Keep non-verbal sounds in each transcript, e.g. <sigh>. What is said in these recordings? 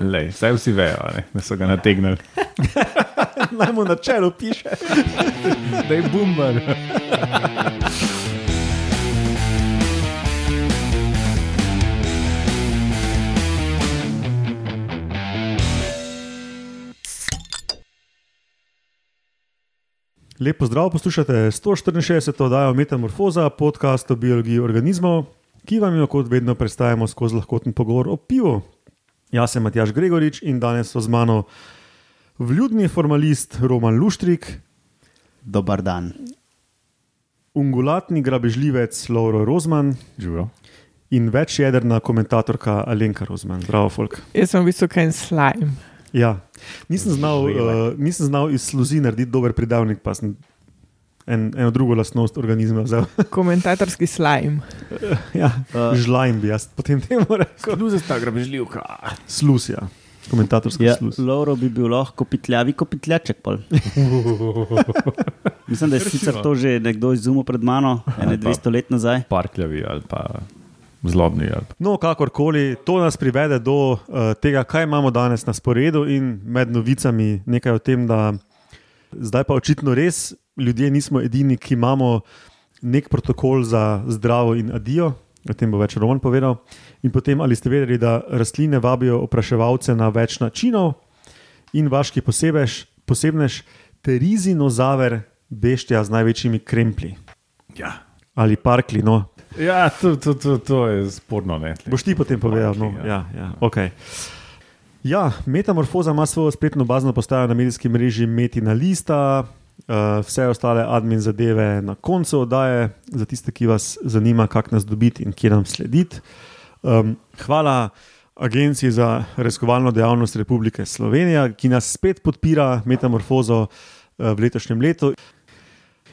Lej, saj vsi vejo, ne, da so ga nategnili. <laughs> Naj mu na čelu piše. Da je bumbar. Lepo zdrav, poslušate 164. oddajo Metamorfoza, podcast o biologiji organizmov, ki vam jo kot vedno predstavljamo skozi lahkoten pogovor o pivu. Jaz sem Matjaš Gregorič in danes so z mano vljudni formalist Roman Luštrik, Dobar dan. ungulatni grabežljivec Lauro Rozman Živijo. in večjedrna komentatorka Alenka Rozman. Zdravo, folk. Jaz sem v bistvu kaj slime. Ja, nisem znal, uh, nisem znal iz sluzi narediti dober pridavnik, pa sem en, eno drugo lastnost organizma vzel. <laughs> Komentatorski slime. ja, Uh. žlajm bi jaz potem temu rekel. Kdo se ta grabežljivka? Slus, ja. komentatorski Ja, slus. Lauro bi bil lahko pitljavi kopitljaček. pol. <laughs> Mislim, da je sicer to že nekdo izumil pred mano, ene pa- 200 let nazaj. Parkljavi ali pa zlobni. Ali pa. No, kakorkoli, to nas privede do uh, tega, kaj imamo danes na sporedu, in med novicami nekaj o tem, da zdaj pa očitno res ljudje nismo edini, ki imamo nek protokol za zdravo in adijo. O tem bo več Roman povedal. In potem, ali ste vedeli, da rastline vabijo opraševalce na več načinov, in vaški posebež, posebnež, terizinozaver, beštja z največjimi kremplji Ja. ali parkli. No, Ja, to, to, to, to je sporno. Ne? Boš ti potem povedal? No, Parkli, ja, ja, okay. Ja, Metamorfoza ima svojo spletno bazno postajo na medijskem mreži Metina Lista, uh, vse ostale admin zadeve na koncu oddaje, za tiste, ki vas zanima, kako nas dobiti in kje nam slediti. Um, hvala Agenciji za raziskovalno dejavnost Republike Slovenije, ki nas spet podpira Metamorfozo uh, v letošnjem letu.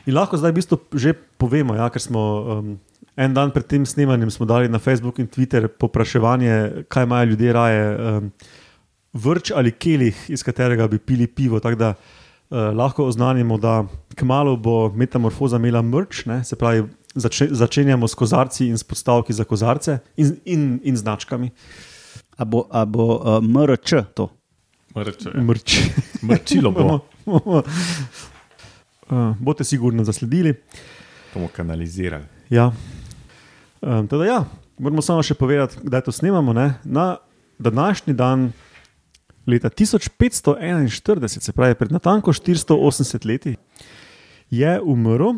In lahko zdaj v bistvu že povemo, ja, ker smo um, en dan pred tem snemanjem smo dali na Facebook in Twitter popraševanje, kaj imajo ljudje raje, um, vrč ali kelih, iz katerega bi pili pivo. Tako da uh, lahko oznanimo, da kmalo bo metamorfoza imela mrč, ne, se pravi, zače, začenjamo s kozarci in s podstavki za kozarce in, in, in značkami. A bo, a bo uh, MRČ to? Mrče, Mrč. Mrčilo bo. uh, <laughs> boste sigurno zasledili. bomo kanalizirali. Ja. Um, teda, ja, moramo samo še povedati, kdaj to snemamo. Ne? Na današnji dan, leta 1541, se pravi pred natanko 480 leti, je umrl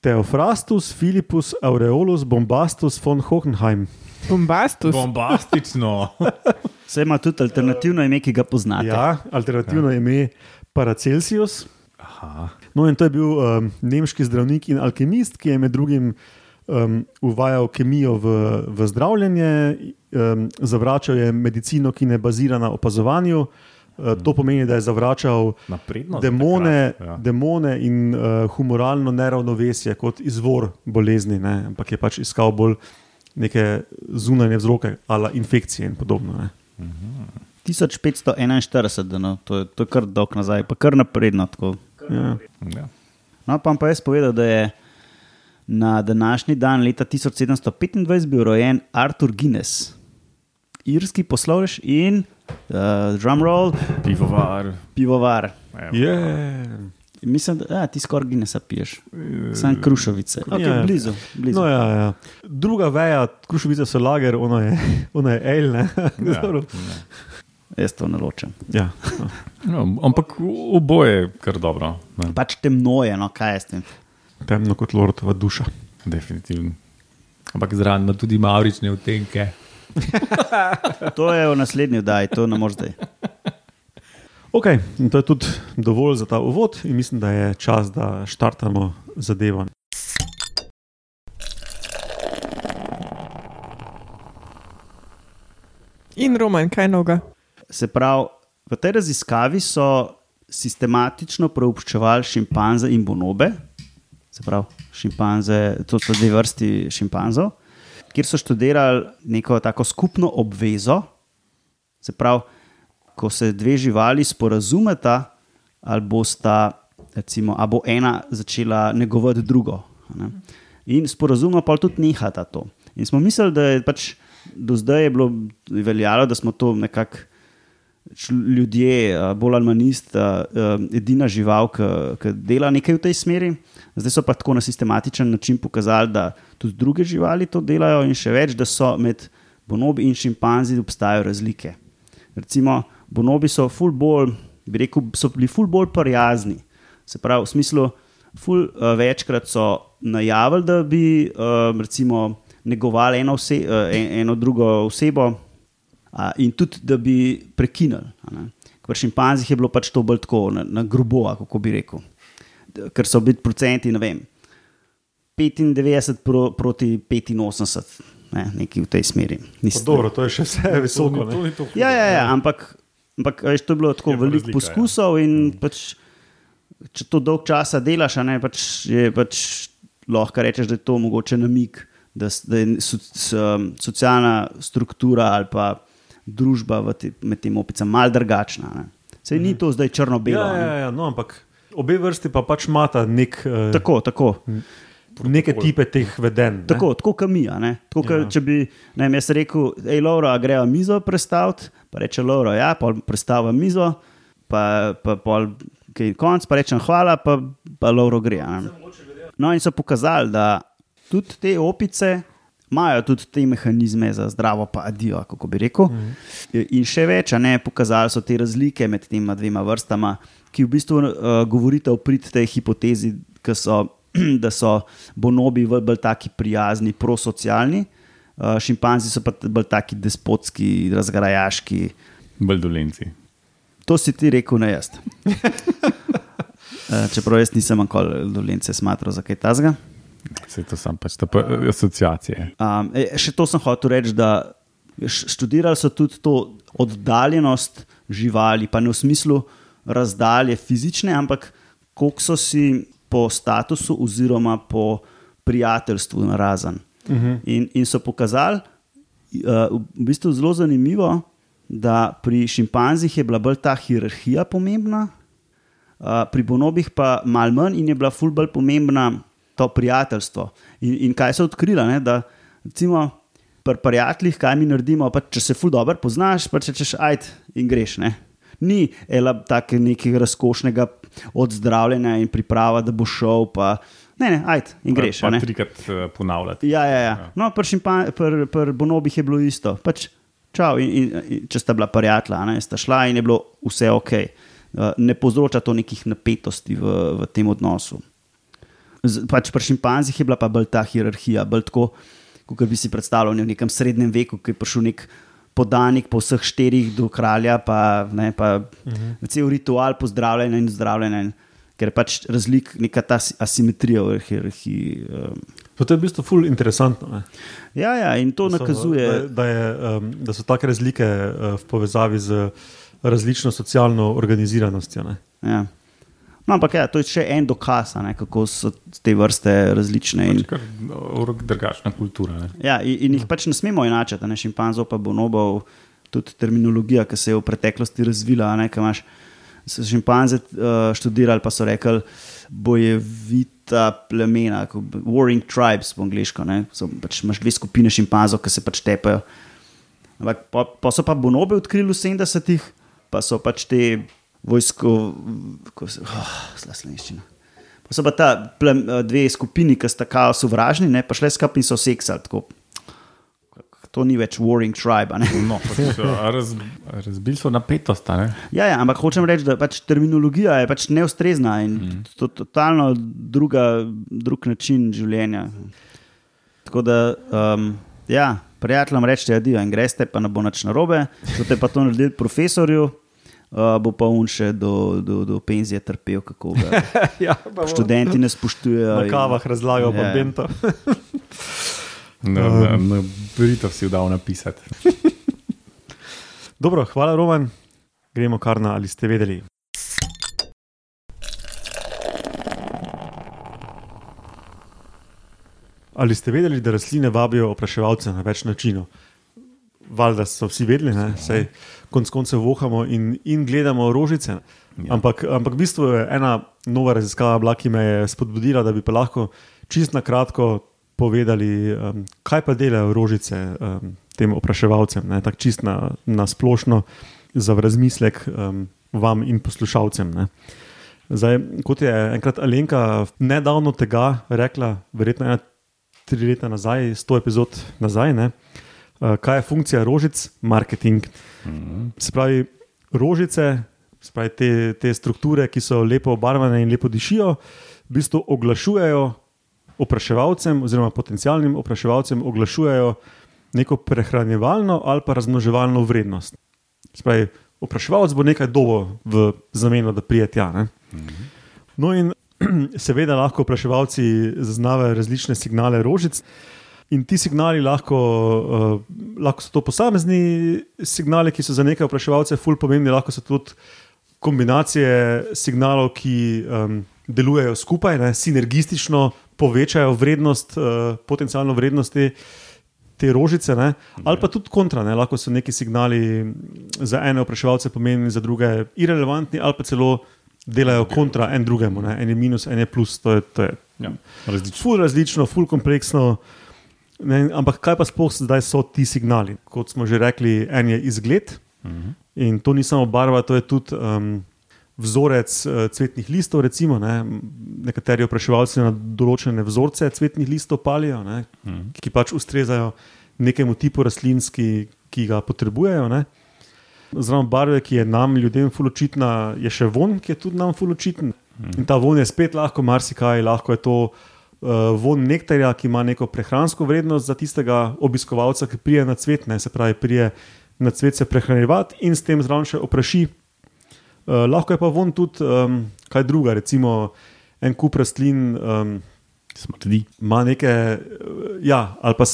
Teofrastus Filipus Aureolus Bombastus von Hohenheim. Bombastus. Bombastično. <laughs> Vse ima tudi alternativno ime, ki ga poznate. Ja, alternativno ja. ime Paracelsius. Aha. No, in to je bil um, nemški zdravnik in alkemist, ki je med drugim um, uvajal kemijo v, v zdravljenje, um, zavračal je medicino, ki ne bazira na opazovanju. Uh, to pomeni, da je zavračal Napredno. demone, takrat, ja. demone in uh, humoralno neravnovesje kot izvor bolezni, ne? ampak je pač iskal bolj neke zunanje vzroke, ali infekcije in podobno. Ne? 1541, da no, to, je, to je kar dolg nazaj, pa kar napredno. Tako. Ja. Ja. No, pa pa jaz povedal, da je na današnji dan, leta 1725, bil rojen Arthur Guinness, irski poslovnež in uh, drumroll, Pivovar. pivovar. Yeah. Mislim, da ja, ti skoraj Guinnessa piješ, sam krušovice. Okay, Ja, ja. blizu, blizu. No, ja, ja. Druga veja, krušovice so lager, ono je, ono je el. Ne? Ja. <laughs> Jaz to ne ločem. Ja. no. No, ampak oboje je kar dobro. Ne? Pač temno je, no kaj je s tem. Temno kot lordova duša. Definitivno. Ampak zraven ima tudi maurične vtenke. <laughs> To je v naslednji oddaji, to ne moreš zdaj. Ok, in to je tudi dovolj za ta uvod, in mislim, da je čas, da štartamo zadevo. In Roman, kaj noga? Se pravi, v tej raziskavi so sistematično preučevali šimpanze in bonobe, se pravi, šimpanze, to so dve vrsti šimpanzov, kjer so študirali neko tako skupno obvezo. Se pravi, ko se dve živali sporazumeta, ali bosta, recimo, ali bo ena začela negovati drugo. Ne? In sporazumno pa tudi nehata to. In smo mislili, da je pač do zdaj je bilo veljalo, da smo to nekako ljudje, uh, bolj ali manj ista, edina žival, ki dela nekaj v tej smeri. Zdaj so pa tako na sistematičen način pokazali, da tudi druge živali to delajo, in še več, da so med bonobi in šimpanzi obstajajo razlike. Recimo, bonobi so ful bolj, bi rekel, so bili ful bolj prijazni. Se pravi, v smislu, ful uh, večkrat so najavili, da bi uh, recimo negovali eno, vse, uh, eno drugo osebo, uh, in tudi, da bi prekinili. a ne. Pri šimpanzih je bilo pač to bolj tako, na, na grobo, kako bi rekel. Ker so bili procenti, ne vem, 95 pro, proti 85, ne, nekaj v tej smeri. Niste- Dobro, to je še vse visoko. To ne. ni to hudo. Ja, ja, ja ampak, ampak veš, to je bilo tako veliko ja. poskusov. In pač, če to dolg časa delaš, a ne, pač, je pač lahko rečeš, da je to mogoče namik, da, da je so, so, socialna struktura ali pa družba te, med tem opicami malo drugačna. Sej ni to zdaj črno-belo. Ja, ja, ja, no, ampak obe vrsti pa pač imata nek, uh, Tako, tako. neke tipe teh vedenj. Tako, tako kot mi. Tako, ja. Ja. Če bi ne, vem, jaz rekel, hej, Laura, greva mizo predstaviti, pa reče Laura, ja, pa predstavlja mizo, pa, pa pol, kaj konc, pa rečem hvala, pa, pa Laura gre. ne. No, in so pokazali, da tudi te opice imajo tudi te mehanizme za zdravo, pa adijo, kako bi rekel. Mm. In še več, ne, pokazali so te razlike med tema dvema vrstama, ki v bistvu uh, govorita o prid tej hipotezi, so, <clears throat> da so bonobi bolj, taki prijazni, prosocialni, uh, šimpanzi so pa bolj taki despotski, razgrajaški. Bolj dolenci. To si ti rekel, ne jaz. Uh, <laughs> čeprav jaz nisem nikoli dolence smatral za kaj tasga. Vse to sem pač te pa- asociacije. Um, še to sem hotel reči, da študirali so tudi to oddaljenost živali, pa ne v smislu razdalje fizične, ampak koliko so si po statusu oziroma po prijateljstvu narazen. Uh -huh. in, in so pokazali, uh, v bistvu zelo zanimivo, da pri šimpanzih je bila bolj ta hierarhija pomembna, Uh, pri bonobih pa malo manj in je bila ful bolj pomembna to prijateljstvo. In, in kaj so odkrila, ne? da recimo pri prijateljih, kaj mi naredimo, pa če se ful dobro poznaš, pa če češ ajd in greš. Ne? Ni tako nekega razkošnega odzdravljenja in priprava, da bo šel, pa ne, ne, ajd in greš. a Pa ne. trikrat eh, ponavljati. Ja, ja, ja. No, pri, šimpan, pri, pri bonobih je bilo isto. Pač, čau, in, in, in, če sta bila prijatelja, ne, sta šla in je bilo vse ok. Uh, Ne povzroča to nekih napetosti v, v tem odnosu. Pač pri šimpanzih je bila pa bolj ta hierarhija, bolj tako, kot bi si predstavljal ne, v nekem srednjem veku, ki je prišel nek podanik po vseh štirih do kralja, pa, ne, pa uh -huh. cel ritual pozdravljanja in zdravljenja, in- ker je pač razlik, neka ta asi- asimetrija v hierarhiji. Um, To je v bistvu ful interesantno. Ne? Ja, ja, in to Da so- nakazuje. Da, da, je, um, da so take razlike uh, v povezavi z različno socialno organiziranostjo. Ne? Ja. No, ampak ja, to je še en dokaz, ne, kako so te vrste različne. In, Pač uh, drugačna kultura. Ne? ja, in, in jih pač ne smemo enačiti, a ne šimpanzov, pa bonobov, tudi terminologija, ki se je v preteklosti razvila. Ne, imaš so šimpanze uh, študirali, pa so rekli, bojevita plemena, warring tribes po angliško. So, pač imaš dve skupine šimpanzov, ki se pač tepajo. Ampak pa, pa so pa bonobe odkrili v 70-ih, pa so pač te vojsko, kako se, oh, slovenščina. Pa so pa ta plem, dve skupini, ki sta kao sovražni, ne, pa šle skupaj in so seksali. Tako. To ni več warring tribe. No, a raz, razbili so napetost. Ja, ja, ampak hočem reči, da pač terminologija je pač neustrezna in mm. to je totalno druga, drug način življenja. Tako da, um, ja, prijateljem rečete, adijo in greste, pa ne bo nič narobe. Če pa to naredili profesorju, uh, bo pa on še do, do, do penzije trpel, kako ga <laughs> ja, študenti ne spoštujejo. Na in- kavah Ja, pa ja. Bento. Na, na, na Britov si dal napisati. <laughs> Dobro, hvala, Roman. Gremo kar na ali ste vedeli. Ali ste vedeli, da rastline vabijo opraševalce na več načinov? Valjda so vsi vedeli, da se konec koncev vohamo in, in gledamo rožice. Ja. Ampak, ampak v bistvu je ena nova raziskava, bila, ki me je spodbudila, da bi pa lahko čist na kratko povedali, um, kaj pa delajo rožice um, tem opraševalcem, ne, tako čist na, na splošno. za razmislek um, vam in poslušalcem. Ne. Zdaj, kot je enkrat Alenka nedavno tega rekla, verjetno ena tri leta nazaj, sto epizod nazaj, ne, uh, kaj je funkcija rožic, marketing. Se pravi, rožice, se pravi te, te strukture, ki so lepo obarvane in lepo dišijo, v bistvu oglašujejo opraševalcem, oziroma potencijalnim opraševalcem, oglašujejo neko prehranjevalno ali pa razmnoževalno vrednost. Se pravi, opraševalec bo nekaj dobo v zameno, da prije tja. Ne? No, in <clears throat> seveda lahko opraševalci zaznavajo različne signale rožic. In ti signali lahko, uh, lahko so to posamezni signali, ki so za nekaj vpraševalcev ful pomembni, lahko so tudi kombinacije signalov, ki um, delujejo skupaj, ne, sinergistično povečajo vrednost, uh, potencijalno vrednost te, rožice, ne, ali pa tudi kontra. Ne, lahko so neki signali za ene vpraševalce pomembni, za druge irrelevantni, ali pa celo delajo kontra en drugemu, ne, en je minus, en je plus. To je, to je Ja, različno. ful različno, ful kompleksno. Ne, ampak kaj pa sploh zdaj so ti signali? Kot smo že rekli, en je izgled Mhm. in to ni samo barva, to je tudi um, vzorec uh, cvetnih listov. Recimo, ne. Nekateri opraševalci na določene vzorce cvetnih listov palijo, ne, Mhm. ki pač ustrezajo nekemu tipu rastlin, ki, ga potrebujejo. Ne. Zraven barve, ki je nam, ljudem, fuločitna, je še von, ki je tudi nam fuločiten. In ta von je spet lahko marsikaj, lahko je to uh, von nektarja, ki ima neko prehransko vrednost za tistega obiskovalca, ki prije na cvet, ne, se pravi, prije na cvet se prehranjevati in s tem zraven še opraši. Uh, lahko je pa von tudi um, kaj druga, recimo en kup rastlin. Um, Smrdi. ima neke, eh, ja, pa,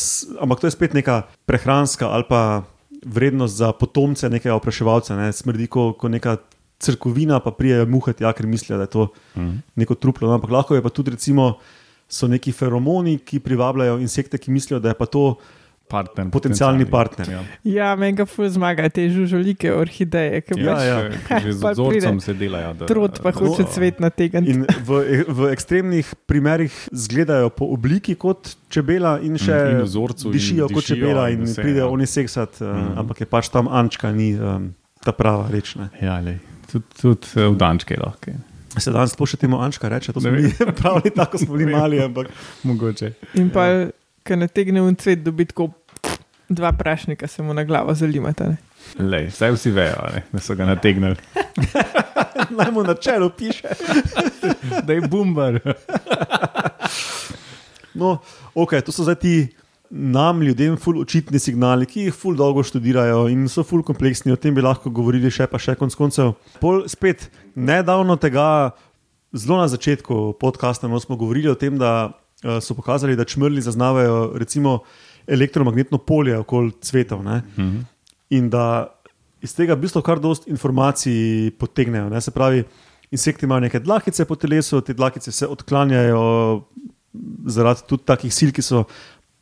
ampak to je spet neka prehranska ali pa vrednost za potomce nekega opraševalca. Ne. Smrdi kot ko neka crkovina, pa prijejo muhati, ja, ker mislijo, da je to Mhm. neko truplo. No, ampak lahko je pa tudi, recimo, so neki feromoni, ki privabljajo insekte, ki mislijo, da je pa to Partner, Potencialni partner. Ja. Ja, meni ga ful zmaga te žužolike orhideje, ki Ja, pač ja. Že z pride se delajo. Da, trud pa hoče No, cvet nategniti. In v, v ekstremnih primerih izgledajo po obliki kot čebela, in še Mm, in vzorcu in dišijo kot dišijo čebela, in in vse, pridejo ja. oni seksati, uh, Mhm. ampak je pač tam ančka, ni um, ta prava reč. Ne. Ja, lej. tudi tud, v dančke lahko. Se danes temu ančka reče, to smo Ne mi vem. <laughs> pravili, tako smo bili mali, ampak Mogoče. In pa, ki nategne v cvet, dobi tako dva prašnika, se mu na glavo zalimata. ne. Lej, zdaj vsi vejo, ne, da so ga nategnili. <laughs> naj mu na čelu piše. Da je bumbar. No, ok, to so zdaj ti nam, ljudem, ful očitni signali, ki jih ful dolgo študirajo in so ful kompleksni, o tem bi lahko govorili še pa še konc koncev. Pol spet, nedavno tega, zelo na začetku podcasta no, smo govorili o tem, da uh, so pokazali, da čmrli zaznavajo recimo elektromagnetno polje okoli cvetov. Ne? Mhm. in da iz tega v bistvu kar dost informacij potegnejo. Ne? Se pravi, insekti imajo neke dlakice po telesu, te dlakice se odklanjajo zaradi tudi takih sil, ki so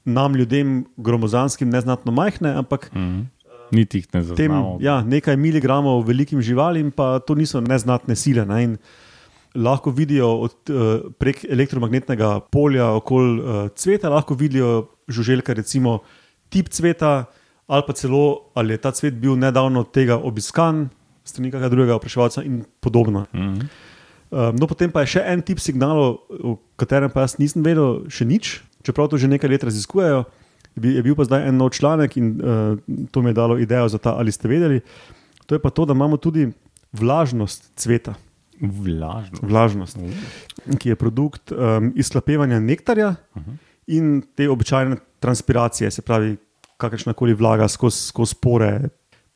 nam, ljudem, gromozanskim, neznatno majhne, ampak Mhm. Niti jih ne tem, zaznamo. ja, nekaj miligramov velikim živalim, pa to niso neznatne sile. Ne? In lahko vidijo od, eh, prek elektromagnetnega polja okoli uh, cveta, lahko vidijo žuželke, recimo tip cveta, ali pa celo, ali je ta cvet bil nedavno od tega obiskan, strani kakega drugega vprašalca in podobno. Mhm. Um, no, potem pa je še en tip signalov, o katerem pa jaz nisem vedel še nič, čeprav to že nekaj let raziskujejo. Je bil- pa zdaj en nov članek in uh, to mi je dalo idejo za ta, ali ste vedeli. To je pa to, da imamo tudi vlažnost cveta, Vlažno. vlažnost, ki je produkt um, izhlapevanja nektarja in te običajne transpiracije, se pravi, kakršna koli vlaga skozi spore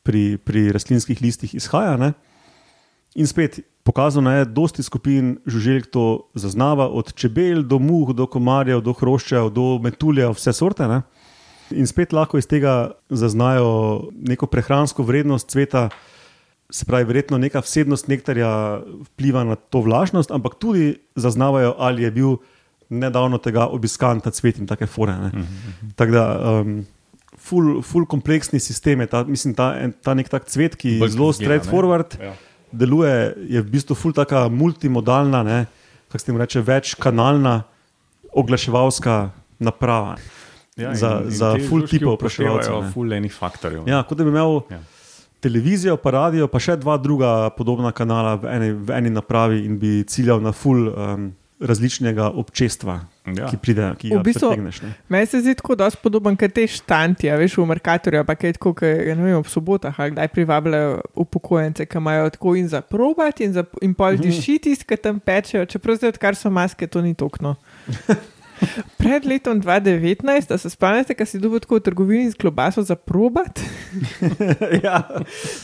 pri, pri rastlinskih listih izhaja. Ne? In spet pokazano je, da dosti skupin žuželk to zaznava, od čebel do muh, do komarjev, do hroščev, do metuljev, vse sorte. Ne? In spet lahko iz tega zaznajo neko prehransko vrednost cveta, se pravi, verjetno neka vsebnost nektarja vpliva na to vlažnost, ampak tudi zaznavajo, ali je bil nedavno tega obiskan ta cvet in take fore. Ne? Tako da. Um, Ful, ful kompleksni sistem je ta, mislim, ta, ta nek tak cvet, ki je zelo straightforward, Ja. Deluje, je v bistvu ful taka multimodalna, ne, kako se jim reče, večkanalna oglaševalska naprava. Ja, Za- za te ful tipov ne. Ful enih faktorjev. Ja, kot da bi imel Ja. televizijo, pa radio, pa še dva druga podobna kanala v eni, v eni napravi in bi ciljal na full um, različnega občestva, Ja. ki pride, ki V ga bistvu- pritegneš. ne. Meni se zdi tako dosti podoben, kot te štanti, veš, v Merkatorju, pa kaj tako, ke, ja, ne vem, ob sobotah, ali kdaj privabljajo upokojence, ki imajo tako in za probati in, za, in pol dišiti, ki tam pečejo, čeprav zdaj, odkar so maske, to ni tokno. <laughs> Pred letom 2019, da se spomnite, ko si dobil tako v trgovini z klobaso za probat, <laughs> ja.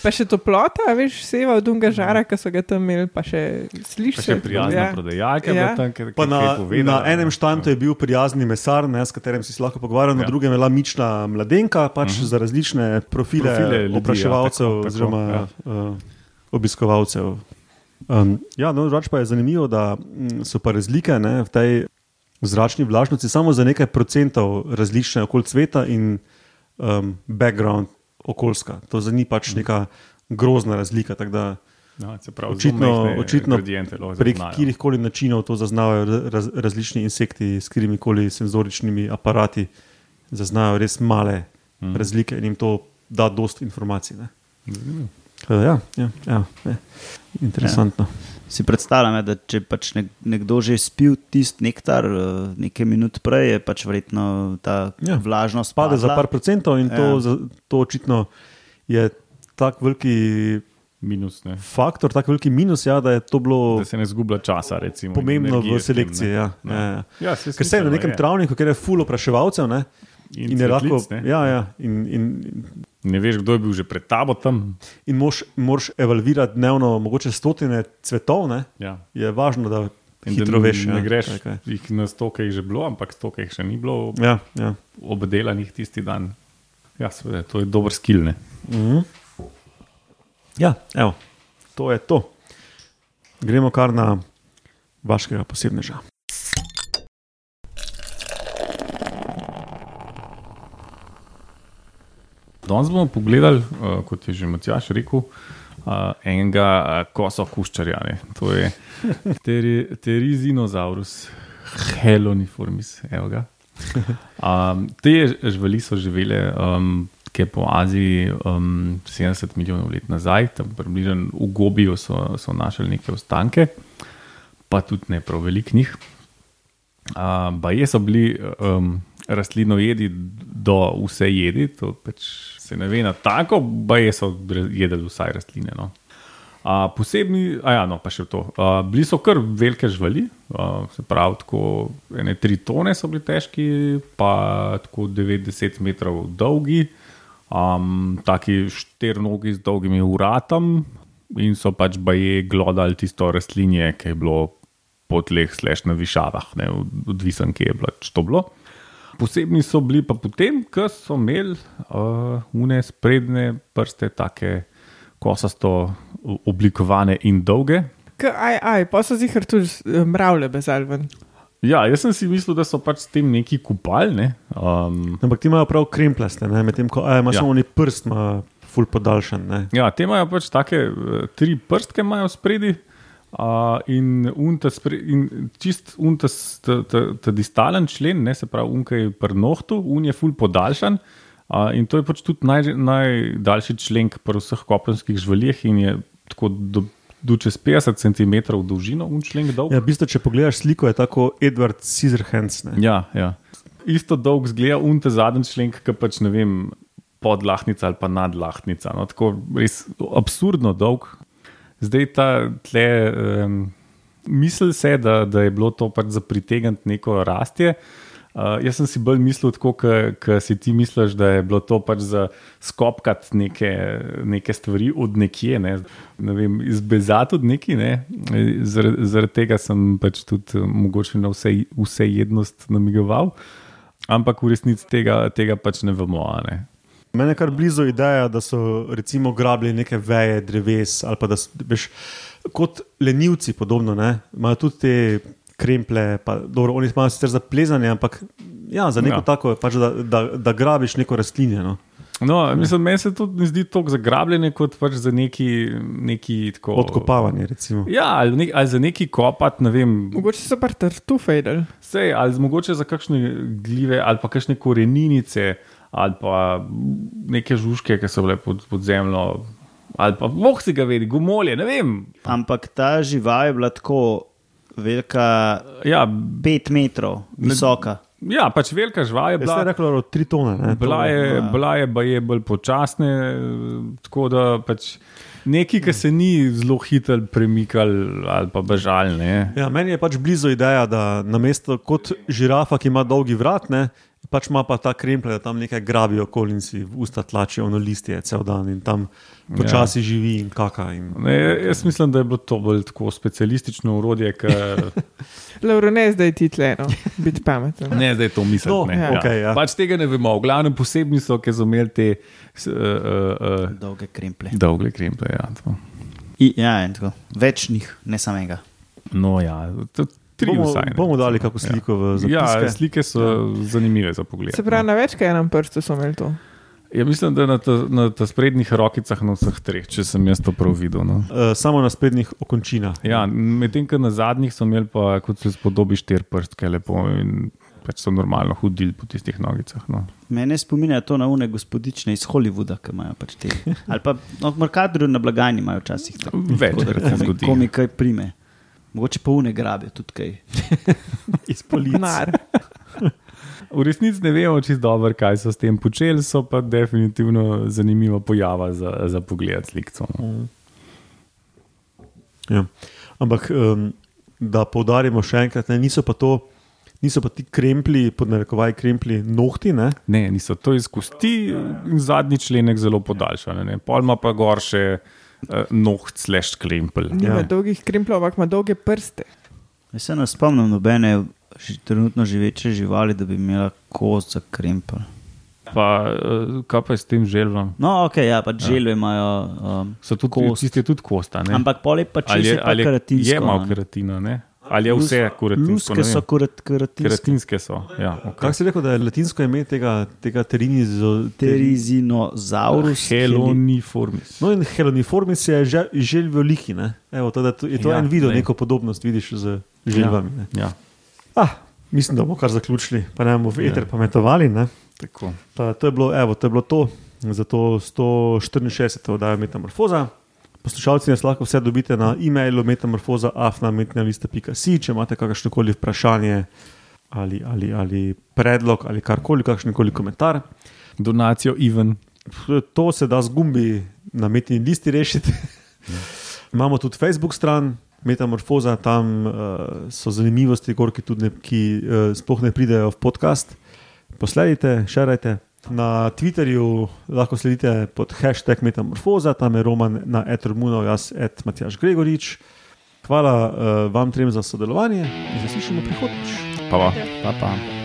pa še toplota, a veš, seva od unga žara, ki so ga tam imeli, pa še Pa slišiš. še prijazna ja. prodajalka, Ja. ja. tam, ki, Pa na, povedala, na enem štantu je bil prijazni mesar, ne, s katerim si se lahko pogovarjal, na Ja. drugem je bila mična mladenka, pač uh -huh. za različne profile, Profile ljudi, ja, opraševalcev tako, tako, oziroma ja. uh, obiskovalcev. Um, ja, no, drugače pa je zanimivo, da mm, so pa razlike ne, v tej zračni vlažnosti samo za nekaj procentov različne okoli sveta in um, background okoljska. To za ni pač neka grozna razlika. Da, Ja, se pravi, Očitno- očitno prek katerih koli načinov to zaznavajo raz, različni insekti s katerimi koli senzoričnimi aparati, zaznajo res male mm. razlike in jim to da dost informacij. ne. Zanimivo. Da Ja, ja, ja, ja. Interesantno. Si predstavljam, ja, da če pač nek, nekdo že spil tisti nektar eh, nekaj minut prej, je pač verjetno ta Ja. vlažnost Pade za padla. par procentov in to, Ja. za, to očitno je tak veliki Minus, ne. faktor, tak veliki minus, ja, da je to bilo Da se ne zgublja časa, recimo. pomembno v tem, selekciji. ne. Ja, No. ja, ja. Ja, se Ker se je na nekem travniku, kjer je full opraševalcev. Ne, In, in je lahko, ne. ja, ja, in, in, Ne veš, kdo je bil že pred tabo tam. in moš, moraš evalvirati dnevno, mogoče stotine cvetov, ne, Ja. je važno, da In hitro da veš. Ne ja, greš, kaj, kaj. jih na sto, ki jih že bilo, ampak sto, ki jih še ni bilo Ja, ja. obdelanih tisti dan. Ja, seveda, to je dober skill. Ne? Mhm. ja evo, to je to. Gremo kar na vašega posebneža. Danes bomo pogledali, uh, kot je že Matjaš rekel, uh, enega uh, kosa kuščarja. Ne. To je teri, Terizinosaurus, Heloniformis. evo ga. Um, <laughs> te živali so živele um, ke po Aziji um, 70 milijonov let nazaj, tam približno v Gobiju so, so našli neke ostanke, pa tudi ne prav velik njih. Uh, Baje so bili um, rastlinojedi do vse jedi, to pač se ne ve na tako, baje so jedli vsaj rastline. No. Uh, posebni, a ja, no, pa še to. Uh, bili so kar velike živali, uh, se pravi, tako ene tri tone so bili težki, pa tako 90 metrov dolgi, um, taki štirnogi z dolgimi uratom in so pač baje glodali tisto rastlinje, ki je bilo po tleh, slash na višavah, ne, odvisen, kje je bilo, če to bilo. Posebni so bili pa potem, ko so imeli uh, une sprednje prste, tako kosasto oblikovane in dolge. K, aj, aj, pa so zihar tudi eh, mravlje bezalven. Ja, jaz sem si mislil, da so pač s tem neki kupali. Ne? Um, Ampak ti imajo prav kremplaste, ne, medtem ko a, ima Ja. samo oni prst, ima full podaljšan. Ne. ja, te imajo pač take eh, tri prstke imajo spredi. Uh, in unta spre, in čist unta, ta, ta, ta distalen člen, ne, se pravi, unka je pri nohtu, un je ful podaljšan. Uh, in to je pač tudi naj, najdaljši člen pri vseh kopenskih živalih in je tako do, do čez 50 cm dolžino, un člen dolg. Ja, v bistvu, če pogledaš sliko, je tako Edward Scissorhands. Ne. Ja, ja. Isto dolg zgleda unta zadnji člen, ki pač ne vem, podlahnica ali pa nadlahnica. No, tako res absurdno dolg. Zdaj ta tle, um, misli se, da, da je bilo to pač za pritegniti neko rastje. Uh, jaz sem si bolj mislil, kot si ti misliš, da je bilo to pač za skopkati neke, neke stvari od nekje, ne, ne vem, izbezati od neki. Ne. Zaradi, zaradi tega sem pač tudi uh, mogoče na vse, vse jednost namigoval, ampak v resnici tega, tega pač ne vemo. Ne. Mene je kar blizu ideja, da so recimo grabili neke veje dreves ali pa da so, veš, kot lenivci podobno, ne, imajo tudi te kremple, pa dobro, oni imajo sicer za plezanje, ampak ja, za neko Ja. tako, pač, da, da, da grabiš neko rastlinje. No. No, mislim, meni se to ne zdi tako zagrabljeno, kot pač za neki, neki tako. Odkopavanje, recimo. Ja, ali, ne, ali za neki kopat, ne vem, Mogoče so pa tartufe jedli. Sej, ali mogoče za kakšne gljive, ali pa kakšne koreninice, ali pa neke žužke, ki so bile pod, pod zemljo Ali pa boh si ga vidi, gumolje, ne vem. Ampak ta žival je bila tako velika, Ja, 5 metrov visoka. ja pač velika žival je bila. da je 3 tone. Ne, Bila je, ja. bila je baje bolj počasne, tako da pač neki, ki se ni zelo hitro premikal ali pa bežal. Ne. Ja, meni je pač blizu ideja, da na mesto kot žirafa, ki ima dolgi vrat, ne, pač ima pa ta kremplje, da tam nekaj grabijo okoli in si v usta tlačijo na listje cel dan in tam počasi ja. živi in kaka. In... Ne, jaz mislim, da je bilo to bolj tako specialistično urodje, ker <laughs> Lauro, ne zdaj ti tle, no, biti pameten. ne zdaj to mislim. No, ne, okej, ja. Pač tega ne vemo. V glavnem posebni so, ki so imeli te uh, uh, uh, Dolge kremplje. dolge kremplje. Ja, to. I, ja, in tako. Več njih, ne samega. no, ja, to, tri Bomo, vsaj. ne. bomo dali kako sliko v Ja, zapiske. slike so ja. zanimive za pogled. Se pravi, na več kaj enem prstu so imeli to. Ja, mislim, da na, ta, na ta sprednjih rokicah na vseh treh, če sem jaz to prav videl. No. Uh, samo na sprednjih okončinah. Ja, Medtem, ko na zadnjih so imeli, pa, kot se spodobi, štiri prstke lepo in pač so normalno hodili po tistih nogicah. No. Mene spominja to na une gospodične iz Hollywooda, ki imajo pač te. Ali pa no, markadru na blagajni imajo včasih tako. Večkrat se zgodi. Komi kaj prime. Mogoče pa une grabijo tudi kaj. <laughs> Iz police. Nar. <laughs> V resnici ne vemo čisto dobro, kaj so s tem počeli, so pa definitivno zanimiva pojava za, za pogled slikcev. No. Ja. Ampak, um, da poudarimo še enkrat, ne, niso pa to. Niso pa ti kremplji, pod narekovaj kremplji, nohti, ne? Ne, niso to iz kosti in zadnji členek zelo podaljšan. ne. Pol ima pa gor še uh, noht, slash krempel. Nima Ja. dolgih krimplov, ampak ima dolge prste. Jaz se ne spomnim nobene ži, trenutno živeče živali, da bi imela kost za krempel. Pa, uh, kaj pa je s tem želvom? No, ok, ja, pač želve imajo. Um, So tudi Kost. kost. tiste tudi kosta. Ne? ampak pa se je, pa ali je, keratinsko. je malo a ne. Ne? ali je vse keratinsko? Luske ne so kurat, keratinske. Keratinske so. Ja, Kako okay. si rekel, da je latinsko ime tega, tega terinizo? Terizinozaurus. Heloniformis. No, in heloniformis je že, že veliki. Ne? Evo, to, to, je to Ja, ja, en video, glej. neko podobnost vidiš z želvami. ne. Ja, Ah, mislim, da bomo kar zaključili, pa ne bomo v eter Ja. pametovali. Ne? tako. Ta, to, je bilo, evo, to je bilo to za to 164. oddajo Metamorfoza. Poslušalci nas lahko vse dobite na e-mailu metamorfoza.afna.metina.si, če imate kakršno koli vprašanje ali, ali, ali predlog ali karkoli, kakšen koli komentar. Donacijo Ivan. To se da z gumbi na metni listi rešiti. Imamo tudi Facebook stran. Metamorfoza, tam uh, so zanimivosti, gor, ki, tudi ne, ki uh, sploh ne pridejo v podcast. Posledite, šerajte. Na Twitterju lahko sledite pod hashtag Metamorfoza, tam je Roman na Etromuno, jaz et Matjaš Gregorič. Hvala uh, vam trem za sodelovanje in se slišimo prihodnjič. Pa, pa. Pa, pa.